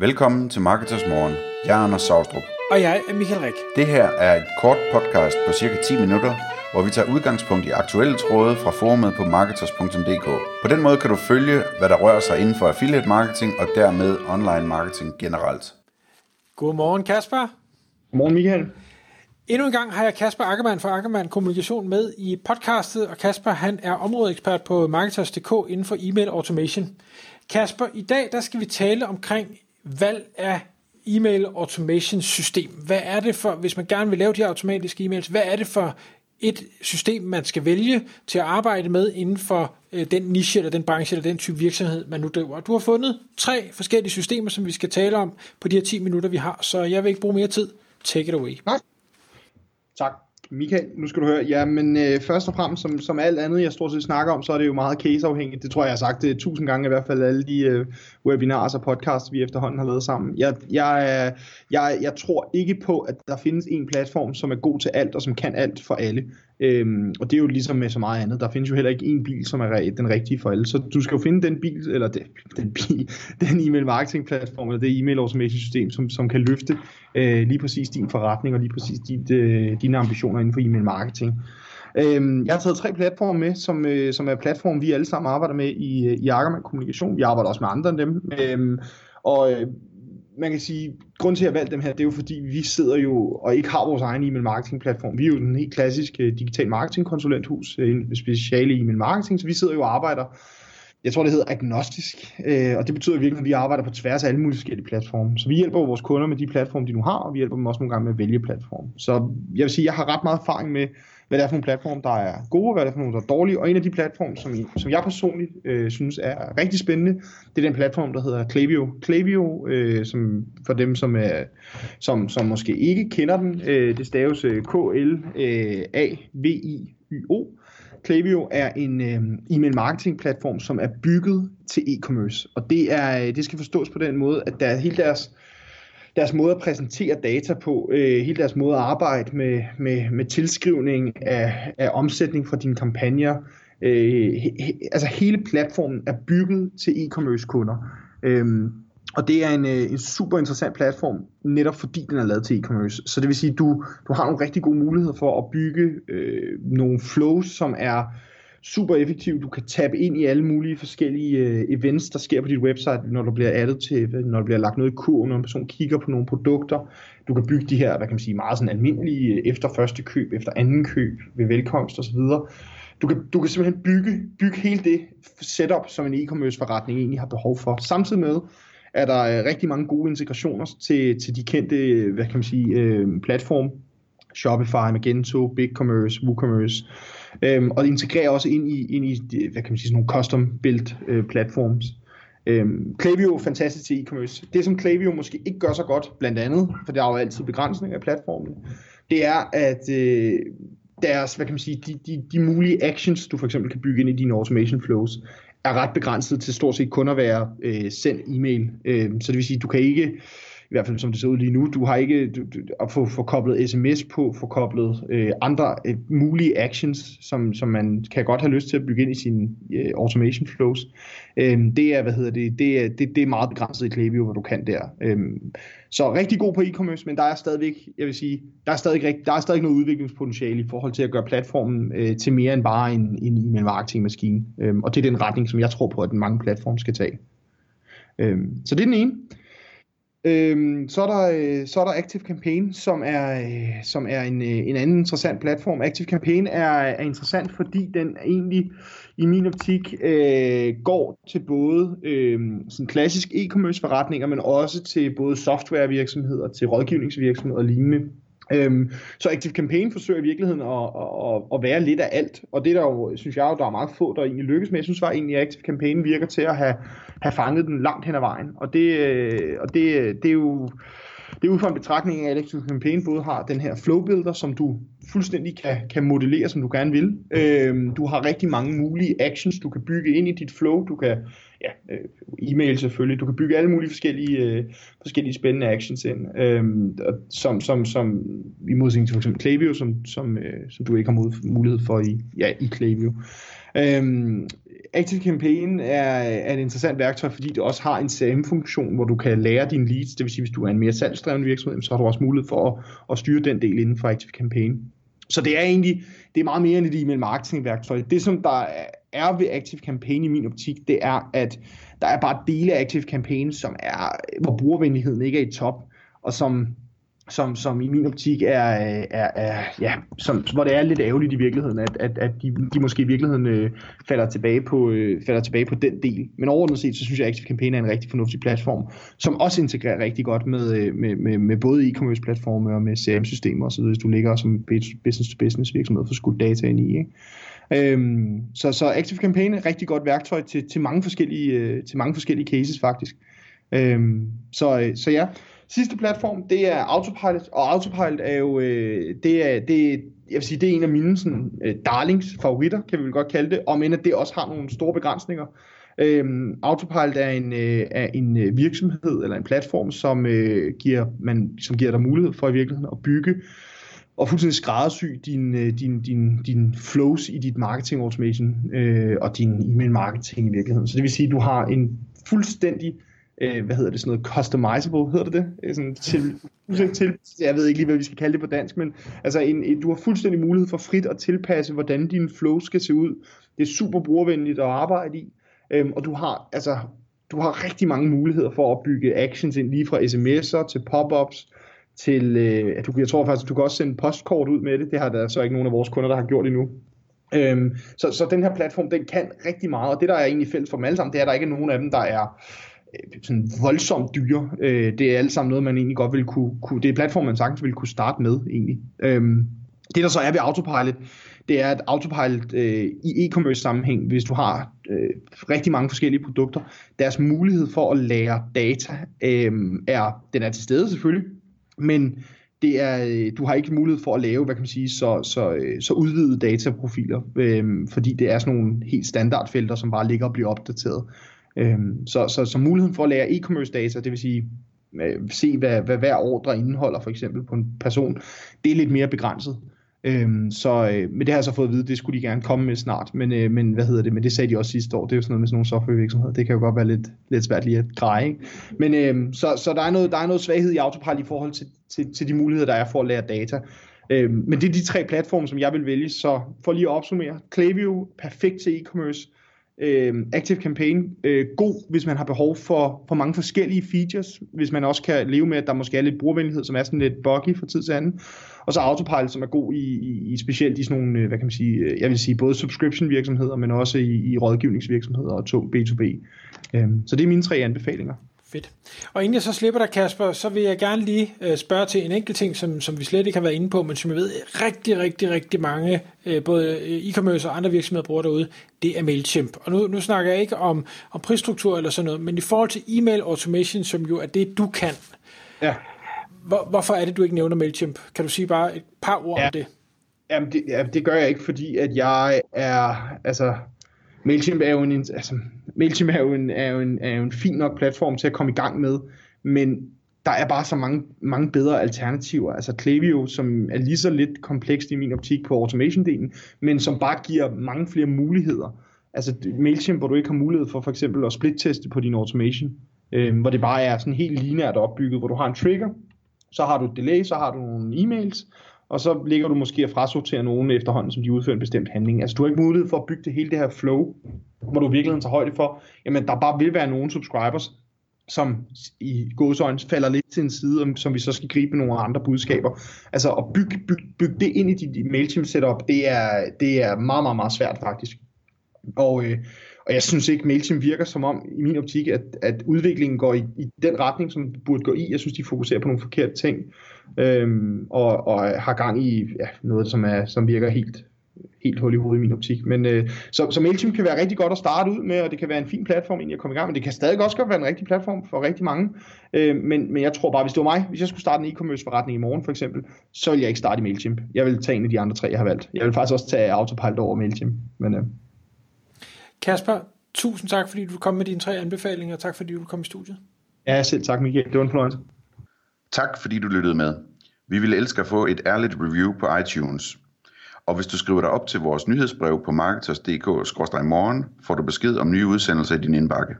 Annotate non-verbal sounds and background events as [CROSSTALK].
Velkommen til Marketers Morgen. Jeg er Anders Saustrup. Og jeg er Michael Rik. Det her er et kort podcast på cirka 10 minutter, hvor vi tager udgangspunkt i aktuelle tråde fra forumet på marketers.dk. På den måde kan du følge, hvad der rører sig inden for affiliate marketing og dermed online marketing generelt. Godmorgen Kasper. Godmorgen Michael. Endnu en gang har jeg Kasper Ackermann fra Ackermann Kommunikation med i podcastet, og Kasper han er områdeekspert på Marketers.dk inden for e-mail automation. Kasper, i dag der skal vi tale omkring valg af e-mail automation system. Hvad er det for, hvis man gerne vil lave de her automatiske e-mails, hvad er det for et system, man skal vælge til at arbejde med inden for øh, den niche eller den branche eller den type virksomhed, man nu driver. Du har fundet tre forskellige systemer, som vi skal tale om på de her 10 minutter, vi har, så jeg vil ikke bruge mere tid. Take it away. Nej. Tak. Michael, nu skal du høre, ja, men øh, først og fremmest, som, som alt andet, jeg stort set snakker om, så er det jo meget caseafhængigt. Det tror jeg, jeg har sagt det tusind gange, i hvert fald alle de øh, webinars og podcasts, vi efterhånden har lavet sammen. Jeg, jeg, øh, jeg, jeg tror ikke på, at der findes en platform, som er god til alt, og som kan alt for alle. Øhm, og det er jo ligesom med så meget andet. Der findes jo heller ikke en bil, som er den rigtige for alle. Så du skal jo finde den bil, eller den, den, bil, [LAUGHS] den e-mail marketing platform, eller det e-mail automation system, som, som kan løfte øh, lige præcis din forretning, og lige præcis dit, øh, dine ambitioner inden for e-mail marketing. Øhm, jeg har taget tre platforme med, som, øh, som er platforme, vi alle sammen arbejder med i, øh, i Ackermann Kommunikation. Vi arbejder også med andre end dem. Øhm, og øh, man kan sige, grund til at jeg valgte dem her, det er jo fordi, vi sidder jo og ikke har vores egen e-mail marketing platform. Vi er jo den helt klassiske øh, digital marketing konsulenthus, øh, en speciale e-mail marketing, så vi sidder jo og arbejder jeg tror det hedder agnostisk, øh, og det betyder virkelig, at vi arbejder på tværs af alle mulige forskellige platforme. Så vi hjælper vores kunder med de platforme, de nu har, og vi hjælper dem også nogle gange med at vælge platform. Så jeg vil sige, jeg har ret meget erfaring med, hvad det er for nogle platforme, der er gode, og hvad det er for nogle, der er dårlige. Og en af de platforme, som, som jeg personligt øh, synes er rigtig spændende, det er den platform, der hedder Klaviyo. Klaviyo, øh, som for dem, som, er, som, som måske ikke kender den, øh, det staves øh, K-L-A-V-I-Y-O. Øh, Klaviyo er en øh, e-mail marketing platform, som er bygget til e-commerce. Og det, er, øh, det skal forstås på den måde, at der er hele deres deres måde at præsentere data på, øh, hele deres måde at arbejde med, med, med tilskrivning af, af omsætning fra dine kampagner. Øh, he, altså hele platformen er bygget til e-commerce kunder. Øhm, og det er en, øh, en super interessant platform, netop fordi den er lavet til e-commerce. Så det vil sige, at du, du har nogle rigtig gode muligheder for at bygge øh, nogle flows, som er super effektiv. Du kan tabe ind i alle mulige forskellige øh, events, der sker på dit website, når du bliver addet til, når der bliver lagt noget i kurven, når en person kigger på nogle produkter. Du kan bygge de her, hvad kan man sige, meget sådan almindelige øh, efter første køb, efter anden køb, ved velkomst osv. Du kan, du kan simpelthen bygge, bygge hele det setup, som en e-commerce forretning egentlig har behov for. Samtidig med, er der øh, rigtig mange gode integrationer til, til de kendte, øh, hvad kan man sige, øh, platform, Shopify, Magento, BigCommerce, WooCommerce, øhm, og integrerer også ind i, ind i hvad kan man sige, sådan nogle custom built øh, platforms. Øhm, Klaviyo er fantastisk til e-commerce. Det som Klaviyo måske ikke gør så godt, blandt andet, for der er jo altid begrænsninger af platformen, det er, at øh, deres, hvad kan man sige, de, de, de mulige actions, du for eksempel kan bygge ind i dine automation flows, er ret begrænset til stort set kun at være øh, send e-mail. Øh, så det vil sige, du kan ikke i hvert fald som det ser ud lige nu. Du har ikke du, du, at få, få koblet sms på, få koblet øh, andre øh, mulige actions, som, som man kan godt have lyst til at bygge ind i sine øh, automation flows. Øh, det er, hvad hedder det, det er, det, det er meget begrænset i Klaviyo, hvad du kan der. Øh, så rigtig god på e-commerce, men der er stadigvæk, jeg vil sige, der er stadig, der er stadig noget udviklingspotentiale i forhold til at gøre platformen øh, til mere end bare en, en e-mail marketing maskine. Øh, og det er den retning, som jeg tror på, at mange platforme skal tage. Øh, så det er den ene. Øhm, så, er der, øh, så er der Active Campaign, som er, øh, som er en, øh, en anden interessant platform. Active Campaign er, er interessant, fordi den egentlig i min optik øh, går til både øh, sådan klassisk e-commerce forretninger, men også til både softwarevirksomheder, til rådgivningsvirksomheder og lignende. Øhm, så Active Campaign forsøger i virkeligheden at, at, at være lidt af alt, og det der jo, synes jeg der er meget få, der egentlig lykkes med. Jeg synes var egentlig, at Active Campaign virker til at have, have fanget den langt hen ad vejen, og det, øh, og det, det er jo det er ud fra en betragtning af, at Active Campaign både har den her flow builder, som du fuldstændig kan, kan modellere, som du gerne vil. Øhm, du har rigtig mange mulige actions, du kan bygge ind i dit flow. Du kan, ja, øh, e-mail selvfølgelig, du kan bygge alle mulige forskellige, øh, forskellige spændende actions ind, øhm, som, som, som i modsætning til for eksempel Klaviyo, som, som, øh, som du ikke har mulighed for i, ja, i Klaviyo. Øhm, Active Campaign er, er et interessant værktøj, fordi det også har en CRM-funktion, hvor du kan lære dine leads. Det vil sige, hvis du er en mere salgsdreven virksomhed, så har du også mulighed for at, at styre den del inden for Active Campaign. Så det er egentlig, det er meget mere end et e-mail marketing værktøj. Det som der er ved Active Campaign i min optik, det er, at der er bare dele af Active Campaign, som er, hvor brugervenligheden ikke er i top, og som som, som i min optik er, er, er ja, som, hvor det er lidt ærgerligt i virkeligheden, at, at, at de, de måske i virkeligheden øh, falder, tilbage på, øh, falder tilbage på den del. Men overordnet set, så synes jeg, at Active Campaign er en rigtig fornuftig platform, som også integrerer rigtig godt med, øh, med, med, med både e-commerce platforme og med CRM-systemer osv., hvis du ligger som business-to-business virksomhed for skudt data ind i. Ikke? Øhm, så, så Active Campaign er et rigtig godt værktøj til, til, mange, forskellige, øh, til mange forskellige cases faktisk. Øhm, så, øh, så ja, Sidste platform, det er Autopilot, og Autopilot er jo, øh, det er, det, jeg vil sige, det er en af mine sådan, øh, darlings favoritter, kan vi vel godt kalde det, om end at det også har nogle store begrænsninger. Øhm, Autopilot er en, øh, er en øh, virksomhed eller en platform, som, øh, giver, man, som giver dig mulighed for i virkeligheden at bygge og fuldstændig skræddersy din, øh, din, din, din flows i dit marketing automation øh, og din e-mail marketing i virkeligheden. Så det vil sige, at du har en fuldstændig øh, hvad hedder det, sådan noget customizable, hedder det det? Øh, sådan til, [LAUGHS] til, jeg ved ikke lige, hvad vi skal kalde det på dansk, men altså en, en, du har fuldstændig mulighed for frit at tilpasse, hvordan din flow skal se ud. Det er super brugervenligt at arbejde i, øhm, og du har, altså, du har rigtig mange muligheder for at bygge actions ind, lige fra sms'er til pop-ups, til, øh, du, jeg tror faktisk, du kan også sende postkort ud med det. Det har der så ikke nogen af vores kunder, der har gjort endnu. Øhm, så, så den her platform, den kan rigtig meget, og det der er egentlig fælles for dem alle sammen, det er, at der ikke er nogen af dem, der er Øh, Øh, sådan voldsomt dyre. Øh, det er alt sammen noget, man egentlig godt vil kunne, kunne det er platform, man sagtens vil kunne starte med egentlig. Øhm, det der så er ved Autopilot, det er, at Autopilot øh, i e-commerce sammenhæng, hvis du har øh, rigtig mange forskellige produkter, deres mulighed for at lære data øh, er, den er til stede selvfølgelig, men det er, øh, du har ikke mulighed for at lave, hvad kan man sige, så, så, øh, så udvidede dataprofiler, øh, fordi det er sådan nogle helt standardfelter, som bare ligger og bliver opdateret. Øhm, så, så, så muligheden for at lære e-commerce data, det vil sige øh, se, hvad, hvad hver ordre indeholder for eksempel på en person, det er lidt mere begrænset. Øhm, så, øh, men det har jeg så fået at vide, det skulle de gerne komme med snart, men, øh, men hvad hedder det, men det sagde de også sidste år, det er jo sådan noget med sådan nogle softwarevirksomheder, det kan jo godt være lidt, lidt svært lige at greje, ikke? Men øh, så, så der, er noget, der er noget svaghed i Autopilot i forhold til, til, til de muligheder, der er for at lære data. Øh, men det er de tre platforme, som jeg vil vælge, så for lige at opsummere, Klaviyo, perfekt til e-commerce, øh, Active Campaign øh, god, hvis man har behov for, for mange forskellige features, hvis man også kan leve med, at der måske er lidt brugervenlighed, som er sådan lidt buggy fra tid til anden. Og så Autopilot, som er god i, i, i specielt i sådan nogle, øh, hvad kan man sige, øh, jeg vil sige både subscription virksomheder, men også i, i rådgivningsvirksomheder og tung B2B. Øh, så det er mine tre anbefalinger. Fedt. Og inden jeg så slipper dig, Kasper, så vil jeg gerne lige øh, spørge til en enkelt ting, som, som vi slet ikke har været inde på, men som jeg ved rigtig, rigtig, rigtig mange, øh, både e-commerce og andre virksomheder bruger derude, det er MailChimp. Og nu, nu snakker jeg ikke om, om prisstruktur eller sådan noget, men i forhold til e-mail automation, som jo er det, du kan. Ja. Hvor, hvorfor er det, du ikke nævner MailChimp? Kan du sige bare et par ord ja. om det? Jamen, det, ja, det gør jeg ikke, fordi at jeg er, altså, MailChimp er jo en, altså, MailChimp er jo en, er jo en, er jo en fin nok platform til at komme i gang med, men der er bare så mange, mange bedre alternativer. Altså Klaviyo, som er lige så lidt komplekst i min optik på automation-delen, men som bare giver mange flere muligheder. Altså MailChimp, hvor du ikke har mulighed for for eksempel at split-teste på din automation, øh, hvor det bare er sådan helt lineært opbygget, hvor du har en trigger, så har du et delay, så har du nogle e-mails, og så ligger du måske og frasorterer nogen efterhånden, som de udfører en bestemt handling. Altså du har ikke mulighed for at bygge det hele det her flow, hvor du virkelig tager højde for, jamen der bare vil være nogle subscribers, som i gåsøjne falder lidt til en side, som vi så skal gribe nogle andre budskaber. Altså at bygge, bygge, bygge det ind i dit MailChimp setup, det er, det er meget, meget, meget svært faktisk. Og, øh, og jeg synes ikke, MailChimp virker som om, i min optik, at, at udviklingen går i, i den retning, som det burde gå i. Jeg synes, de fokuserer på nogle forkerte ting, øhm, og, og har gang i ja, noget, som, er, som virker helt, helt hul i hovedet i min optik. Men, øh, så, så MailChimp kan være rigtig godt at starte ud med, og det kan være en fin platform egentlig at komme i gang, men det kan stadig også godt være en rigtig platform for rigtig mange. Øh, men, men jeg tror bare, hvis det var mig, hvis jeg skulle starte en e-commerce forretning i morgen for eksempel, så ville jeg ikke starte i MailChimp. Jeg vil tage en af de andre tre, jeg har valgt. Jeg vil faktisk også tage Autopilot over MailChimp. Men, øh. Kasper, tusind tak, fordi du kom med dine tre anbefalinger, og tak fordi du kom i studiet. Ja, selv tak Michael. Det var en fornøjelse. Tak fordi du lyttede med. Vi ville elske at få et ærligt review på iTunes. Og hvis du skriver dig op til vores nyhedsbrev på marketers.dk-morgen, får du besked om nye udsendelser i din indbakke.